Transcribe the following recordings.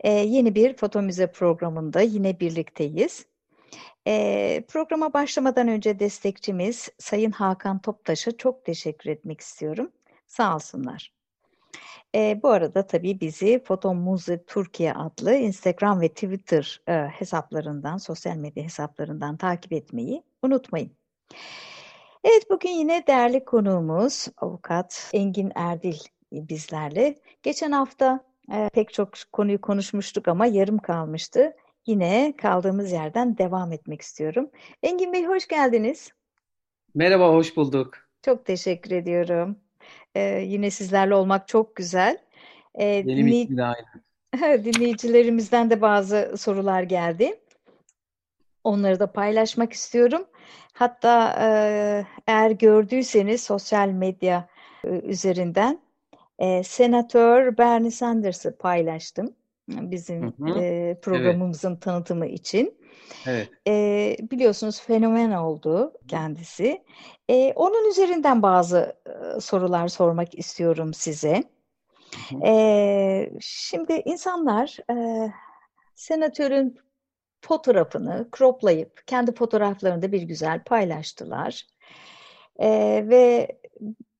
Ee, yeni bir foto müze programında yine birlikteyiz. Ee, programa başlamadan önce destekçimiz Sayın Hakan Toptaş'a çok teşekkür etmek istiyorum. Sağ olsunlar. Ee, bu arada tabii bizi Foto Muze Türkiye adlı Instagram ve Twitter e, hesaplarından, sosyal medya hesaplarından takip etmeyi unutmayın. Evet bugün yine değerli konuğumuz avukat Engin Erdil bizlerle. Geçen hafta e, pek çok konuyu konuşmuştuk ama yarım kalmıştı. Yine kaldığımız yerden devam etmek istiyorum. Engin Bey hoş geldiniz. Merhaba, hoş bulduk. Çok teşekkür ediyorum. Ee, yine sizlerle olmak çok güzel. Ee, Benim dinley için de aynı. dinleyicilerimizden de bazı sorular geldi. Onları da paylaşmak istiyorum. Hatta e, eğer gördüyseniz sosyal medya e, üzerinden e, Senatör Bernie Sanders'ı paylaştım bizim hı hı. E, programımızın evet. tanıtımı için. Evet. E, biliyorsunuz fenomen oldu kendisi. E, onun üzerinden bazı e, sorular sormak istiyorum size. Hı hı. E, şimdi insanlar e, senatörün fotoğrafını croplayıp kendi fotoğraflarını da bir güzel paylaştılar. Ee, ve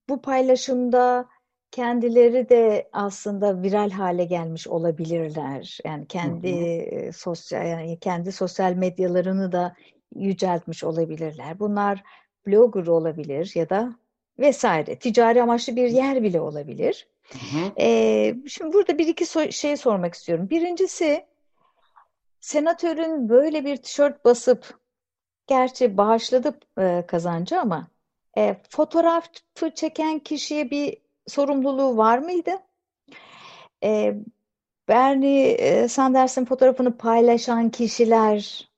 bu paylaşımda kendileri de aslında viral hale gelmiş olabilirler. Yani kendi hı hı. sosyal yani kendi sosyal medyalarını da yüceltmiş olabilirler. Bunlar blogger olabilir ya da vesaire. Ticari amaçlı bir yer bile olabilir. Hı hı. Ee, şimdi burada bir iki so şey sormak istiyorum. Birincisi senatörün böyle bir tişört basıp gerçi bağışladı e, kazancı ama e, fotoğrafı çeken kişiye bir sorumluluğu var mıydı? E, Bernie Sanders'ın fotoğrafını paylaşan kişiler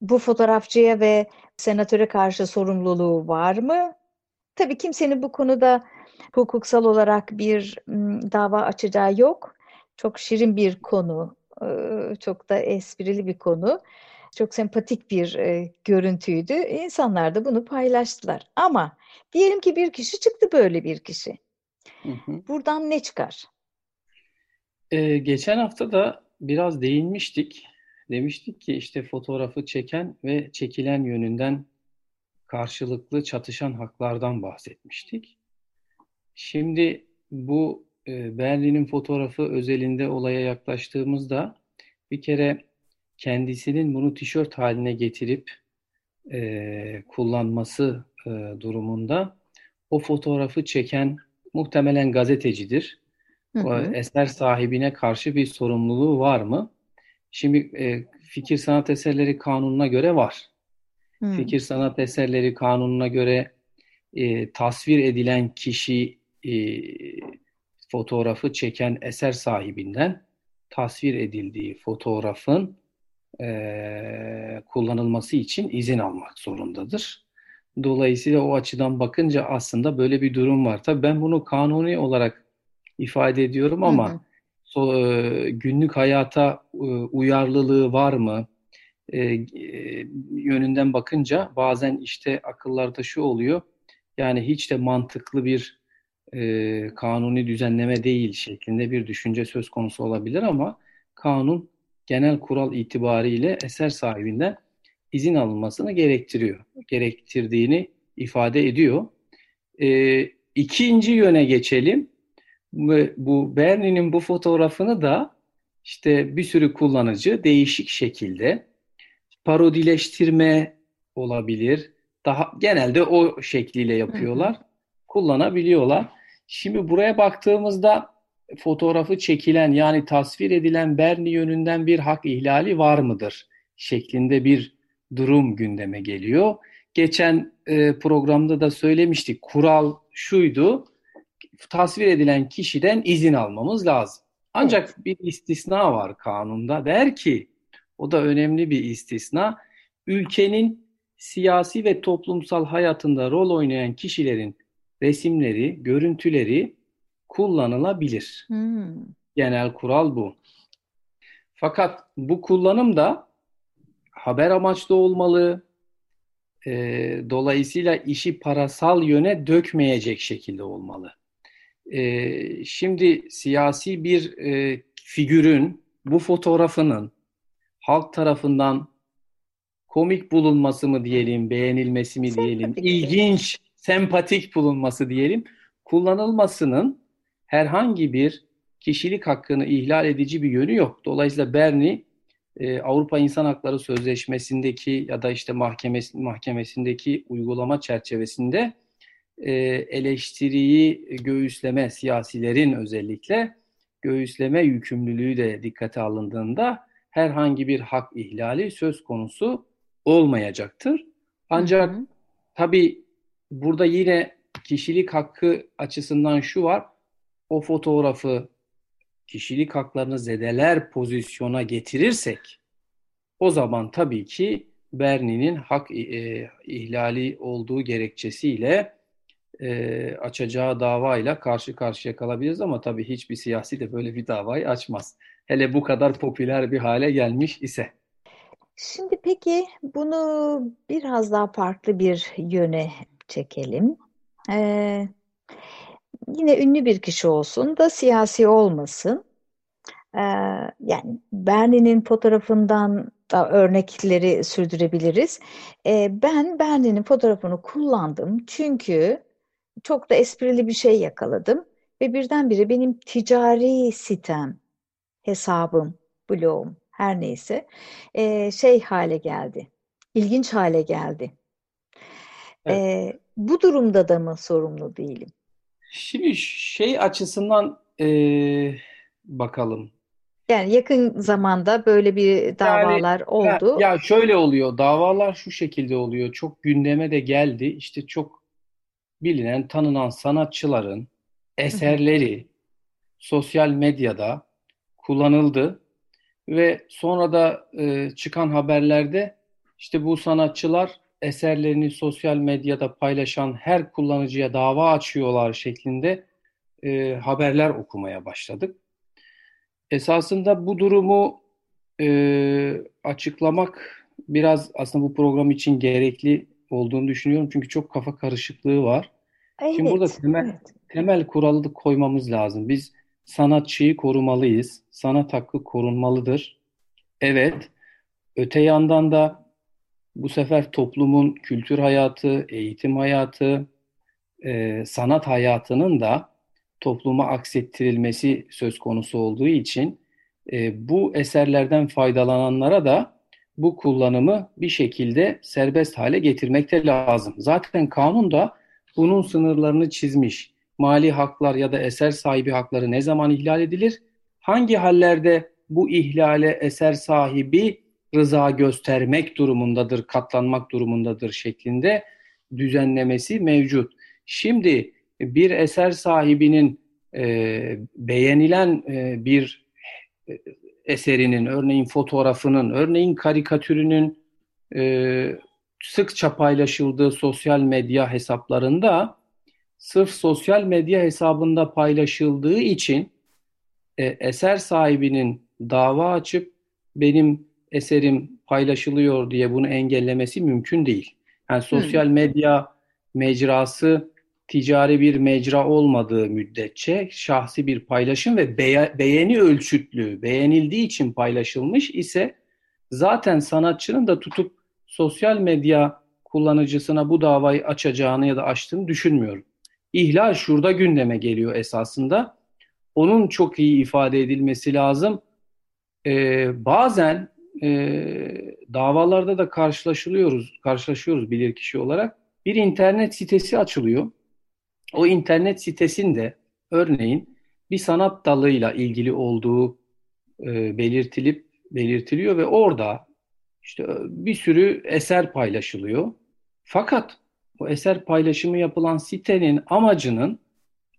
bu fotoğrafçıya ve senatöre karşı sorumluluğu var mı? Tabii kimsenin bu konuda hukuksal olarak bir dava açacağı yok. Çok şirin bir konu çok da esprili bir konu. Çok sempatik bir görüntüydü. İnsanlar da bunu paylaştılar. Ama diyelim ki bir kişi çıktı böyle bir kişi. Hı hı. Buradan ne çıkar? Ee, geçen hafta da biraz değinmiştik. Demiştik ki işte fotoğrafı çeken ve çekilen yönünden karşılıklı çatışan haklardan bahsetmiştik. Şimdi bu e, Berlin'in fotoğrafı özelinde olaya yaklaştığımızda bir kere kendisinin bunu tişört haline getirip e, kullanması e, durumunda o fotoğrafı çeken muhtemelen gazetecidir. Hı hı. O eser sahibine karşı bir sorumluluğu var mı? Şimdi e, fikir sanat eserleri kanununa göre var. Hı. Fikir sanat eserleri kanununa göre e, tasvir edilen kişi e, fotoğrafı çeken eser sahibinden tasvir edildiği fotoğrafın e, kullanılması için izin almak zorundadır. Dolayısıyla o açıdan bakınca aslında böyle bir durum var. Tabii ben bunu kanuni olarak ifade ediyorum ama hı hı. So, e, günlük hayata e, uyarlılığı var mı? E, e, yönünden bakınca bazen işte akıllarda şu oluyor. Yani hiç de mantıklı bir e, kanuni düzenleme değil şeklinde bir düşünce söz konusu olabilir ama kanun genel kural itibariyle eser sahibinden izin alınmasını gerektiriyor. Gerektirdiğini ifade ediyor. E, ikinci yöne geçelim. Bu Bernie'nin bu fotoğrafını da işte bir sürü kullanıcı değişik şekilde parodileştirme olabilir. Daha genelde o şekliyle yapıyorlar. Hı hı. Kullanabiliyorlar. Şimdi buraya baktığımızda fotoğrafı çekilen yani tasvir edilen Bernie yönünden bir hak ihlali var mıdır? şeklinde bir durum gündeme geliyor. Geçen e, programda da söylemiştik. Kural şuydu. Tasvir edilen kişiden izin almamız lazım. Ancak bir istisna var kanunda. Der ki O da önemli bir istisna. Ülkenin siyasi ve toplumsal hayatında rol oynayan kişilerin resimleri, görüntüleri kullanılabilir. Hmm. Genel kural bu. Fakat bu kullanım da haber amaçlı olmalı. E, dolayısıyla işi parasal yöne dökmeyecek şekilde olmalı. E, şimdi siyasi bir e, figürün bu fotoğrafının halk tarafından komik bulunması mı diyelim, beğenilmesi mi diyelim, Sempatik. ilginç, sempatik bulunması diyelim, kullanılmasının herhangi bir kişilik hakkını ihlal edici bir yönü yok. Dolayısıyla Berni e, Avrupa İnsan Hakları Sözleşmesi'ndeki ya da işte mahkemesi, mahkemesindeki uygulama çerçevesinde e, eleştiriyi göğüsleme siyasilerin özellikle göğüsleme yükümlülüğü de dikkate alındığında herhangi bir hak ihlali söz konusu olmayacaktır. Ancak Hı hı. tabii burada yine kişilik hakkı açısından şu var. O fotoğrafı kişilik haklarını zedeler pozisyona getirirsek o zaman tabii ki Berni'nin hak e, ihlali olduğu gerekçesiyle e, açacağı davayla karşı karşıya kalabiliriz ama tabii hiçbir siyasi de böyle bir davayı açmaz. Hele bu kadar popüler bir hale gelmiş ise. Şimdi peki bunu biraz daha farklı bir yöne çekelim. Ee, yine ünlü bir kişi olsun da siyasi olmasın. Ee, yani Bernie'nin fotoğrafından da örnekleri sürdürebiliriz. Ee, ben Bernie'nin fotoğrafını kullandım çünkü çok da esprili bir şey yakaladım ve birdenbire benim ticari sitem, hesabım, blogum her neyse e, şey hale geldi. İlginç hale geldi. E, bu durumda da mı sorumlu değilim? Şimdi şey açısından e, bakalım. Yani yakın zamanda böyle bir davalar Ya, oldu. ya şöyle oluyor. Davalar şu şekilde oluyor. Çok gündeme de geldi. İşte çok bilinen, tanınan sanatçıların eserleri sosyal medyada kullanıldı ve sonra da e, çıkan haberlerde işte bu sanatçılar eserlerini sosyal medyada paylaşan her kullanıcıya dava açıyorlar şeklinde e, haberler okumaya başladık. Esasında bu durumu e, açıklamak biraz aslında bu program için gerekli olduğunu düşünüyorum. Çünkü çok kafa karışıklığı var. Şimdi burada Evet, temel evet. temel kuralı koymamız lazım. Biz sanatçıyı korumalıyız. Sanat hakkı korunmalıdır. Evet. Öte yandan da bu sefer toplumun kültür hayatı, eğitim hayatı, e, sanat hayatının da topluma aksettirilmesi söz konusu olduğu için e, bu eserlerden faydalananlara da bu kullanımı bir şekilde serbest hale getirmek de lazım. Zaten kanun da bunun sınırlarını çizmiş. Mali haklar ya da eser sahibi hakları ne zaman ihlal edilir? Hangi hallerde bu ihlale eser sahibi rıza göstermek durumundadır, katlanmak durumundadır şeklinde düzenlemesi mevcut. Şimdi bir eser sahibinin e, beğenilen e, bir eserinin, örneğin fotoğrafının, örneğin karikatürünün e, sıkça paylaşıldığı sosyal medya hesaplarında sırf sosyal medya hesabında paylaşıldığı için e, eser sahibinin dava açıp benim eserim paylaşılıyor diye bunu engellemesi mümkün değil. Yani sosyal medya mecrası ticari bir mecra olmadığı müddetçe şahsi bir paylaşım ve beye- beğeni ölçütlü, beğenildiği için paylaşılmış ise zaten sanatçının da tutup sosyal medya kullanıcısına bu davayı açacağını ya da açtığını düşünmüyorum. İhlal şurada gündeme geliyor esasında. Onun çok iyi ifade edilmesi lazım. Ee, bazen e, davalarda da karşılaşılıyoruz, karşılaşıyoruz bilirkişi olarak. Bir internet sitesi açılıyor. O internet sitesinde örneğin bir sanat dalıyla ilgili olduğu e, belirtilip belirtiliyor ve orada işte bir sürü eser paylaşılıyor. Fakat o eser paylaşımı yapılan sitenin amacının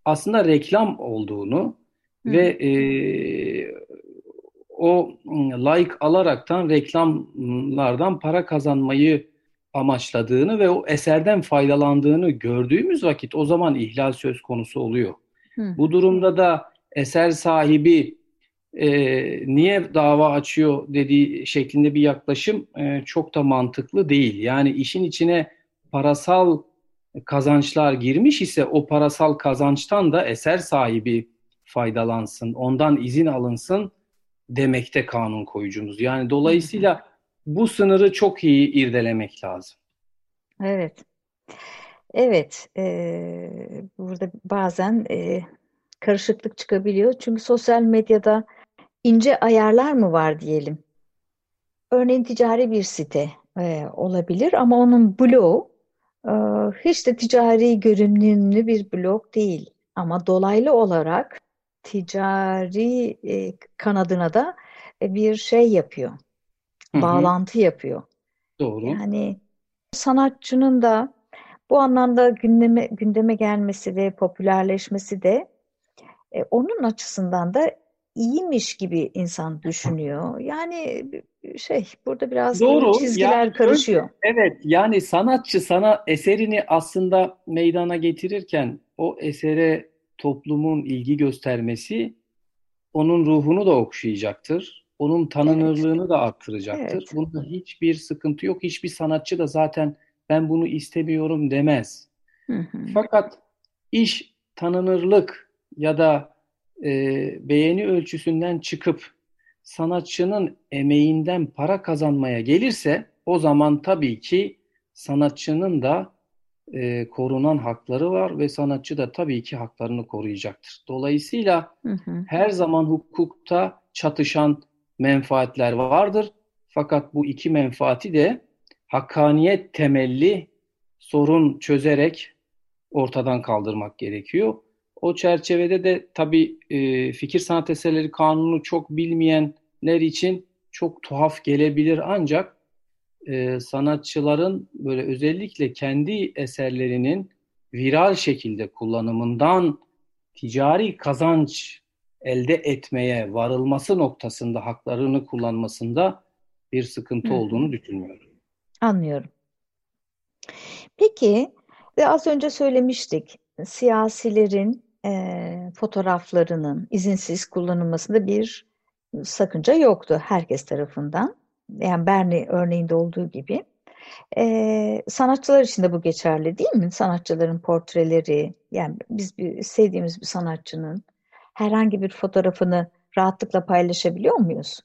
aslında reklam olduğunu Hı. ve e, o like alaraktan reklamlardan para kazanmayı amaçladığını ve o eserden faydalandığını gördüğümüz vakit o zaman ihlal söz konusu oluyor. Hı. Bu durumda da eser sahibi e, niye dava açıyor dediği şeklinde bir yaklaşım e, çok da mantıklı değil. Yani işin içine parasal kazançlar girmiş ise o parasal kazançtan da eser sahibi faydalansın, ondan izin alınsın demekte kanun koyucumuz. Yani dolayısıyla bu sınırı çok iyi irdelemek lazım. Evet. Evet, e, burada bazen e, karışıklık çıkabiliyor. Çünkü sosyal medyada ince ayarlar mı var diyelim. Örneğin ticari bir site e, olabilir ama onun bloğu e, hiç de ticari görünümlü bir blog değil. Ama dolaylı olarak ticari e, kanadına da e, bir şey yapıyor. Hı hı. Bağlantı yapıyor. Doğru. Yani sanatçının da bu anlamda gündeme gündeme gelmesi ve popülerleşmesi de e, onun açısından da iyiymiş gibi insan düşünüyor. Yani şey burada biraz Doğru. çizgiler yani, karışıyor. Evet yani sanatçı sana eserini aslında meydana getirirken o esere toplumun ilgi göstermesi onun ruhunu da okşayacaktır. Onun tanınırlığını evet. da arttıracaktır. Evet. Bunda hiçbir sıkıntı yok. Hiçbir sanatçı da zaten ben bunu istemiyorum demez. Hı hı. Fakat iş tanınırlık ya da e, beğeni ölçüsünden çıkıp sanatçının emeğinden para kazanmaya gelirse o zaman tabii ki sanatçının da e, korunan hakları var ve sanatçı da tabii ki haklarını koruyacaktır. Dolayısıyla hı hı. her zaman hukukta çatışan menfaatler vardır. Fakat bu iki menfaati de hakkaniyet temelli sorun çözerek ortadan kaldırmak gerekiyor. O çerçevede de tabii e, fikir sanat eserleri kanunu çok bilmeyenler için çok tuhaf gelebilir ancak e, sanatçıların böyle özellikle kendi eserlerinin viral şekilde kullanımından ticari kazanç elde etmeye varılması noktasında haklarını kullanmasında bir sıkıntı Hı. olduğunu düşünmüyorum. Anlıyorum. Peki ve az önce söylemiştik siyasilerin e, fotoğraflarının izinsiz kullanılmasında bir sakınca yoktu herkes tarafından. Yani Bernie örneğinde olduğu gibi. E, sanatçılar için de bu geçerli değil mi? Sanatçıların portreleri, yani biz bir, sevdiğimiz bir sanatçının herhangi bir fotoğrafını rahatlıkla paylaşabiliyor muyuz?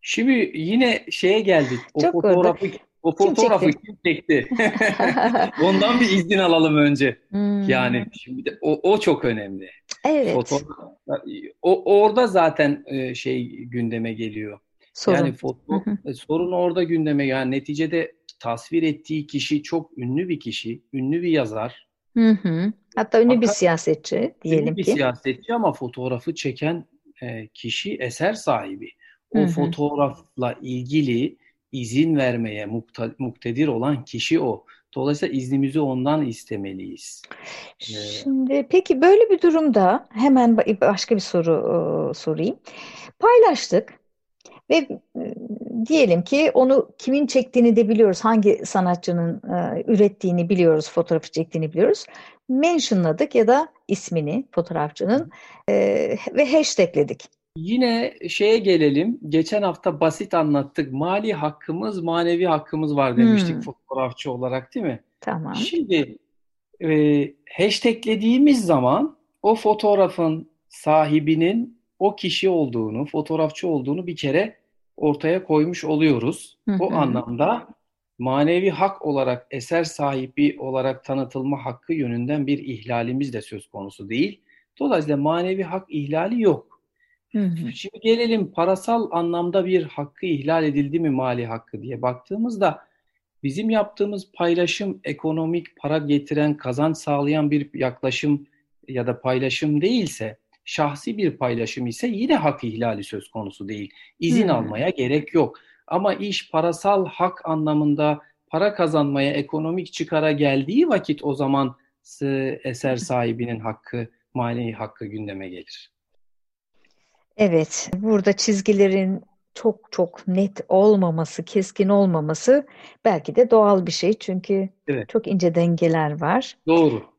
Şimdi yine şeye geldik. O Çok fotoğrafı o fotoğrafı kim çekti? Kim çekti? Ondan bir izin alalım önce. Hmm. Yani şimdi de o, o çok önemli. Evet. Fotoğraf, o orada zaten e, şey gündeme geliyor. Sorun. Yani foto, e, sorun orada gündeme yani neticede tasvir ettiği kişi çok ünlü bir kişi, ünlü bir yazar. Hı hı. Hatta ünlü Fakat, bir siyasetçi diyelim ünlü bir ki. bir siyasetçi ama fotoğrafı çeken e, kişi eser sahibi. O hı hı. fotoğrafla ilgili izin vermeye mukta, muktedir olan kişi o. Dolayısıyla iznimizi ondan istemeliyiz. Ee, Şimdi peki böyle bir durumda hemen başka bir soru e, sorayım. Paylaştık ve e, diyelim ki onu kimin çektiğini de biliyoruz. Hangi sanatçının e, ürettiğini biliyoruz, fotoğrafı çektiğini biliyoruz. Mentionladık ya da ismini fotoğrafçının e, ve hashtagledik. Yine şeye gelelim. Geçen hafta basit anlattık. Mali hakkımız, manevi hakkımız var demiştik hmm. fotoğrafçı olarak değil mi? Tamam. Şimdi e, hashtaglediğimiz zaman o fotoğrafın sahibinin o kişi olduğunu, fotoğrafçı olduğunu bir kere ortaya koymuş oluyoruz. Hı hı. O anlamda manevi hak olarak eser sahibi olarak tanıtılma hakkı yönünden bir ihlalimiz de söz konusu değil. Dolayısıyla manevi hak ihlali yok. Hı hı. Şimdi gelelim parasal anlamda bir hakkı ihlal edildi mi mali hakkı diye baktığımızda bizim yaptığımız paylaşım ekonomik para getiren, kazanç sağlayan bir yaklaşım ya da paylaşım değilse şahsi bir paylaşım ise yine hak ihlali söz konusu değil. İzin hmm. almaya gerek yok. Ama iş parasal hak anlamında para kazanmaya, ekonomik çıkara geldiği vakit o zaman eser sahibinin hakkı, manevi hakkı gündeme gelir. Evet, burada çizgilerin çok çok net olmaması, keskin olmaması belki de doğal bir şey. Çünkü Evet. çok ince dengeler var. Doğru.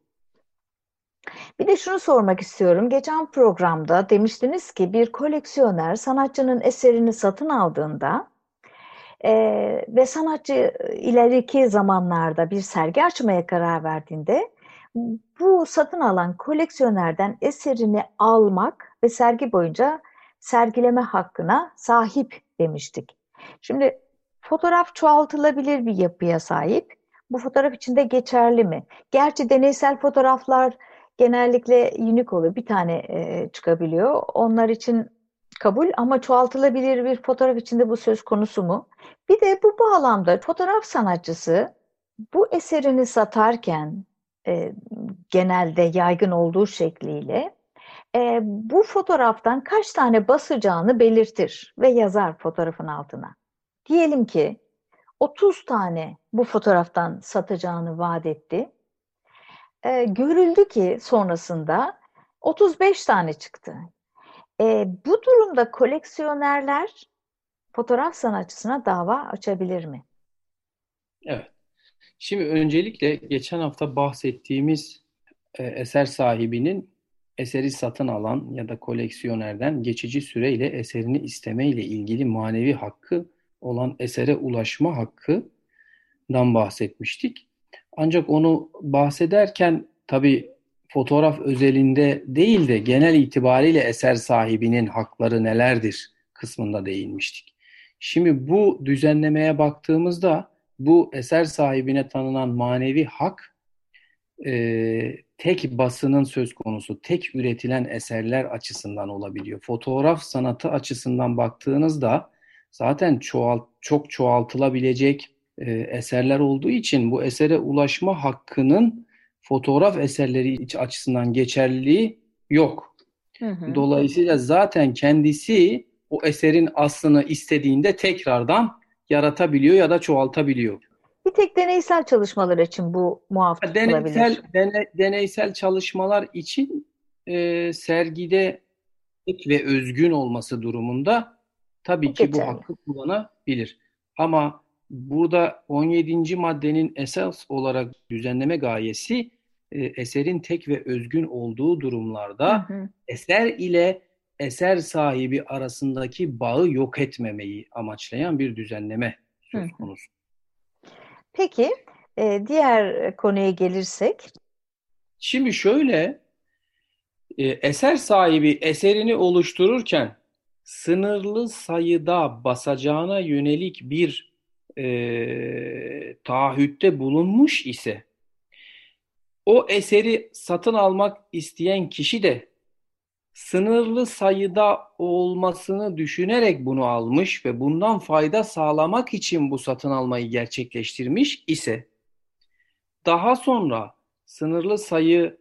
Bir de şunu sormak istiyorum. Geçen programda demiştiniz ki bir koleksiyoner sanatçının eserini satın aldığında e, ve sanatçı ileriki zamanlarda bir sergi açmaya karar verdiğinde bu satın alan koleksiyonerden eserini almak ve sergi boyunca sergileme hakkına sahip demiştik. Şimdi fotoğraf çoğaltılabilir bir yapıya sahip. Bu fotoğraf içinde geçerli mi? Gerçi deneysel fotoğraflar genellikle unik oluyor. Bir tane e, çıkabiliyor. Onlar için kabul ama çoğaltılabilir bir fotoğraf içinde bu söz konusu mu? Bir de bu bağlamda fotoğraf sanatçısı bu eserini satarken e, genelde yaygın olduğu şekliyle e, bu fotoğraftan kaç tane basacağını belirtir ve yazar fotoğrafın altına. Diyelim ki 30 tane bu fotoğraftan satacağını vaat etti. E, görüldü ki sonrasında 35 tane çıktı. E, bu durumda koleksiyonerler fotoğraf sanatçısına dava açabilir mi? Evet. Şimdi öncelikle geçen hafta bahsettiğimiz e, eser sahibinin eseri satın alan ya da koleksiyonerden geçici süreyle eserini isteme ile ilgili manevi hakkı olan esere ulaşma hakkından bahsetmiştik. Ancak onu bahsederken tabii fotoğraf özelinde değil de genel itibariyle eser sahibinin hakları nelerdir kısmında değinmiştik. Şimdi bu düzenlemeye baktığımızda bu eser sahibine tanınan manevi hak e, tek basının söz konusu, tek üretilen eserler açısından olabiliyor. Fotoğraf sanatı açısından baktığınızda zaten çoğalt, çok çoğaltılabilecek e, eserler olduğu için bu esere ulaşma hakkının fotoğraf eserleri açısından geçerliliği yok. Hı hı. Dolayısıyla zaten kendisi o eserin aslını istediğinde tekrardan yaratabiliyor ya da çoğaltabiliyor. Bir tek deneysel çalışmalar için bu muaf deneysel, dene, deneysel çalışmalar için e, sergide ve özgün olması durumunda tabii ki bu hakkı kullanabilir. Ama burada 17. maddenin esas olarak düzenleme gayesi e, eserin tek ve özgün olduğu durumlarda hı hı. eser ile eser sahibi arasındaki bağı yok etmemeyi amaçlayan bir düzenleme söz konusu. Peki e, diğer konuya gelirsek. Şimdi şöyle e, eser sahibi eserini oluştururken sınırlı sayıda basacağına yönelik bir e, taahhütte bulunmuş ise o eseri satın almak isteyen kişi de sınırlı sayıda olmasını düşünerek bunu almış ve bundan fayda sağlamak için bu satın almayı gerçekleştirmiş ise daha sonra sınırlı sayı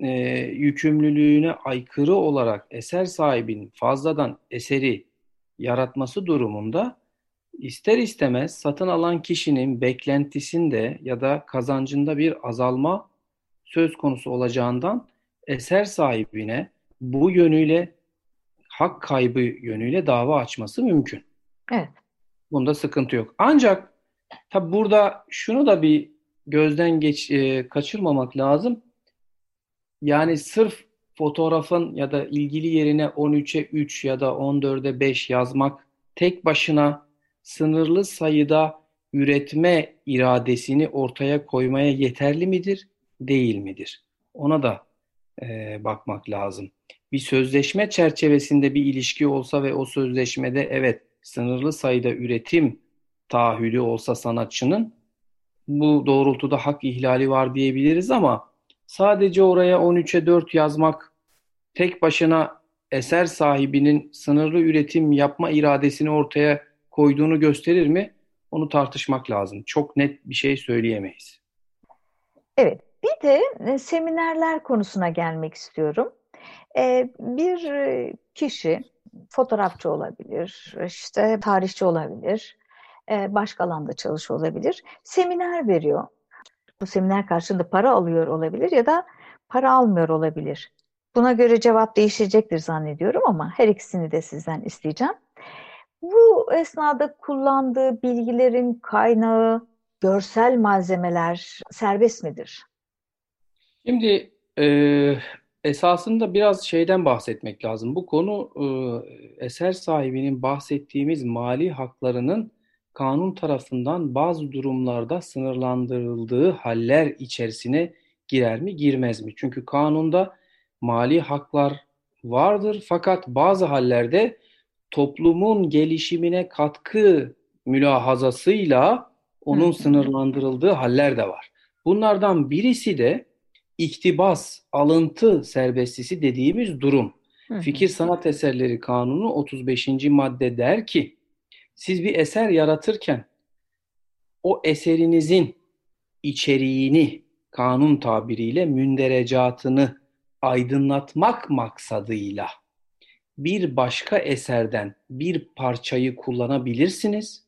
e, yükümlülüğüne aykırı olarak eser sahibinin fazladan eseri yaratması durumunda ister istemez satın alan kişinin beklentisinde ya da kazancında bir azalma söz konusu olacağından eser sahibine bu yönüyle hak kaybı yönüyle dava açması mümkün. Evet. Bunda sıkıntı yok. Ancak tabi burada şunu da bir gözden geç e, kaçırmamak lazım. Yani sırf fotoğrafın ya da ilgili yerine 13'e 3 ya da 14'e 5 yazmak tek başına sınırlı sayıda üretme iradesini ortaya koymaya yeterli midir, değil midir? Ona da e, bakmak lazım bir sözleşme çerçevesinde bir ilişki olsa ve o sözleşmede evet sınırlı sayıda üretim taahhüdü olsa sanatçının bu doğrultuda hak ihlali var diyebiliriz ama sadece oraya 13'e 4 yazmak tek başına eser sahibinin sınırlı üretim yapma iradesini ortaya koyduğunu gösterir mi? Onu tartışmak lazım. Çok net bir şey söyleyemeyiz. Evet. Bir de e, seminerler konusuna gelmek istiyorum. Ee, bir e, kişi fotoğrafçı olabilir, işte tarihçi olabilir, e, başka alanda çalışıyor olabilir. Seminer veriyor. Bu seminer karşılığında para alıyor olabilir ya da para almıyor olabilir. Buna göre cevap değişecektir zannediyorum ama her ikisini de sizden isteyeceğim. Bu esnada kullandığı bilgilerin kaynağı, görsel malzemeler serbest midir? Şimdi e, esasında biraz şeyden bahsetmek lazım. Bu konu e, eser sahibinin bahsettiğimiz mali haklarının kanun tarafından bazı durumlarda sınırlandırıldığı haller içerisine girer mi, girmez mi? Çünkü kanunda mali haklar vardır fakat bazı hallerde toplumun gelişimine katkı mülahazasıyla onun sınırlandırıldığı haller de var. Bunlardan birisi de iktibas, alıntı serbestisi dediğimiz durum. Fikir Sanat Eserleri Kanunu 35. madde der ki, siz bir eser yaratırken o eserinizin içeriğini kanun tabiriyle münderecatını aydınlatmak maksadıyla bir başka eserden bir parçayı kullanabilirsiniz.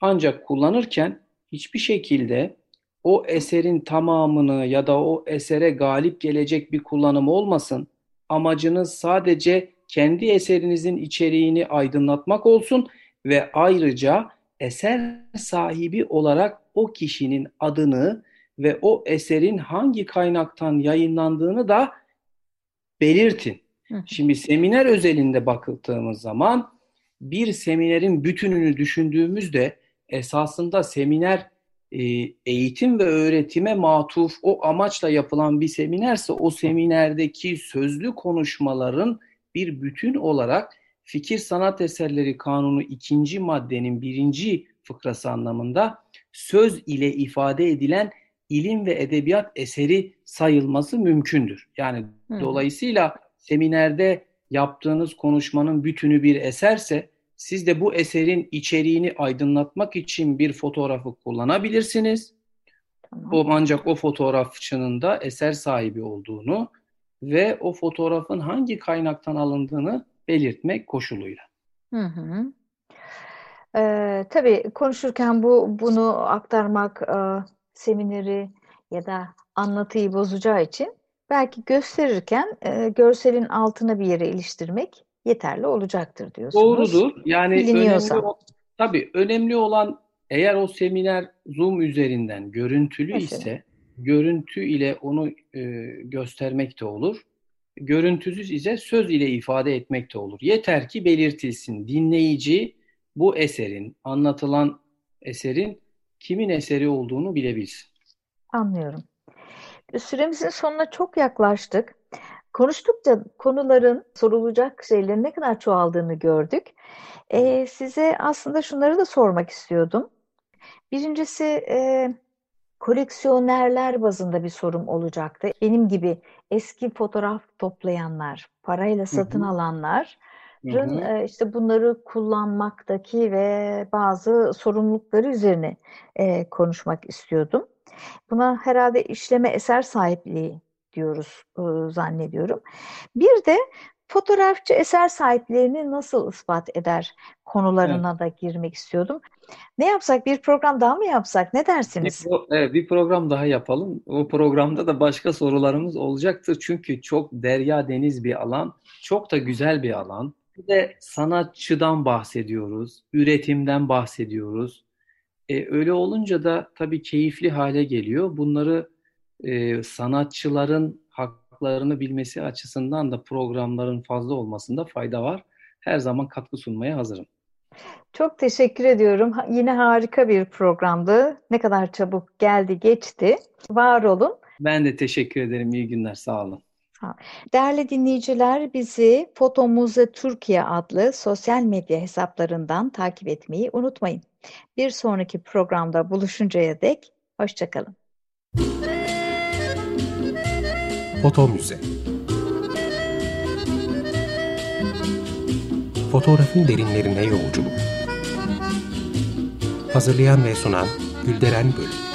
Ancak kullanırken hiçbir şekilde o eserin tamamını ya da o esere galip gelecek bir kullanım olmasın. Amacınız sadece kendi eserinizin içeriğini aydınlatmak olsun ve ayrıca eser sahibi olarak o kişinin adını ve o eserin hangi kaynaktan yayınlandığını da belirtin. Şimdi seminer özelinde bakıldığımız zaman bir seminerin bütününü düşündüğümüzde esasında seminer e, eğitim ve öğretime matuf o amaçla yapılan bir seminerse o seminerdeki sözlü konuşmaların bir bütün olarak Fikir Sanat Eserleri Kanunu ikinci maddenin birinci fıkrası anlamında söz ile ifade edilen ilim ve edebiyat eseri sayılması mümkündür. Yani Hı. dolayısıyla seminerde yaptığınız konuşmanın bütünü bir eserse siz de bu eserin içeriğini aydınlatmak için bir fotoğrafı kullanabilirsiniz. Tamam. O ancak o fotoğrafçının da eser sahibi olduğunu ve o fotoğrafın hangi kaynaktan alındığını belirtmek koşuluyla. Hı hı. Ee, tabii konuşurken bu bunu aktarmak e, semineri ya da anlatıyı bozacağı için belki gösterirken e, görselin altına bir yere iliştirmek yeterli olacaktır diyorsunuz. Doğrudur. Yani Biliniyorsa. önemli, tabii önemli olan eğer o seminer Zoom üzerinden görüntülü Mesela. ise görüntü ile onu e, göstermek de olur. Görüntüsüz ise söz ile ifade etmek de olur. Yeter ki belirtilsin. Dinleyici bu eserin, anlatılan eserin kimin eseri olduğunu bilebilsin. Anlıyorum. Süremizin sonuna çok yaklaştık. Konuştukça konuların sorulacak şeylerin ne kadar çoğaldığını gördük. Ee, size aslında şunları da sormak istiyordum. Birincisi e, koleksiyonerler bazında bir sorum olacaktı. Benim gibi eski fotoğraf toplayanlar, parayla satın hı hı. alanlar e, işte bunları kullanmaktaki ve bazı sorumlulukları üzerine e, konuşmak istiyordum. Buna herhalde işleme eser sahipliği diyoruz e, zannediyorum. Bir de fotoğrafçı eser sahiplerini nasıl ispat eder konularına evet. da girmek istiyordum. Ne yapsak? Bir program daha mı yapsak? Ne dersiniz? Bir, evet, bir program daha yapalım. O programda da başka sorularımız olacaktır. Çünkü çok derya deniz bir alan. Çok da güzel bir alan. De sanatçıdan bahsediyoruz. Üretimden bahsediyoruz. E, öyle olunca da tabii keyifli hale geliyor. Bunları e, sanatçıların haklarını bilmesi açısından da programların fazla olmasında fayda var. Her zaman katkı sunmaya hazırım. Çok teşekkür ediyorum. Yine harika bir programdı. Ne kadar çabuk geldi geçti. Var olun. Ben de teşekkür ederim. İyi günler. Sağ olun. Değerli dinleyiciler bizi Foto Muze Türkiye adlı sosyal medya hesaplarından takip etmeyi unutmayın. Bir sonraki programda buluşuncaya dek hoşçakalın. Foto Müze Fotoğrafın derinlerine yolculuk Hazırlayan ve sunan Gülderen Bölüm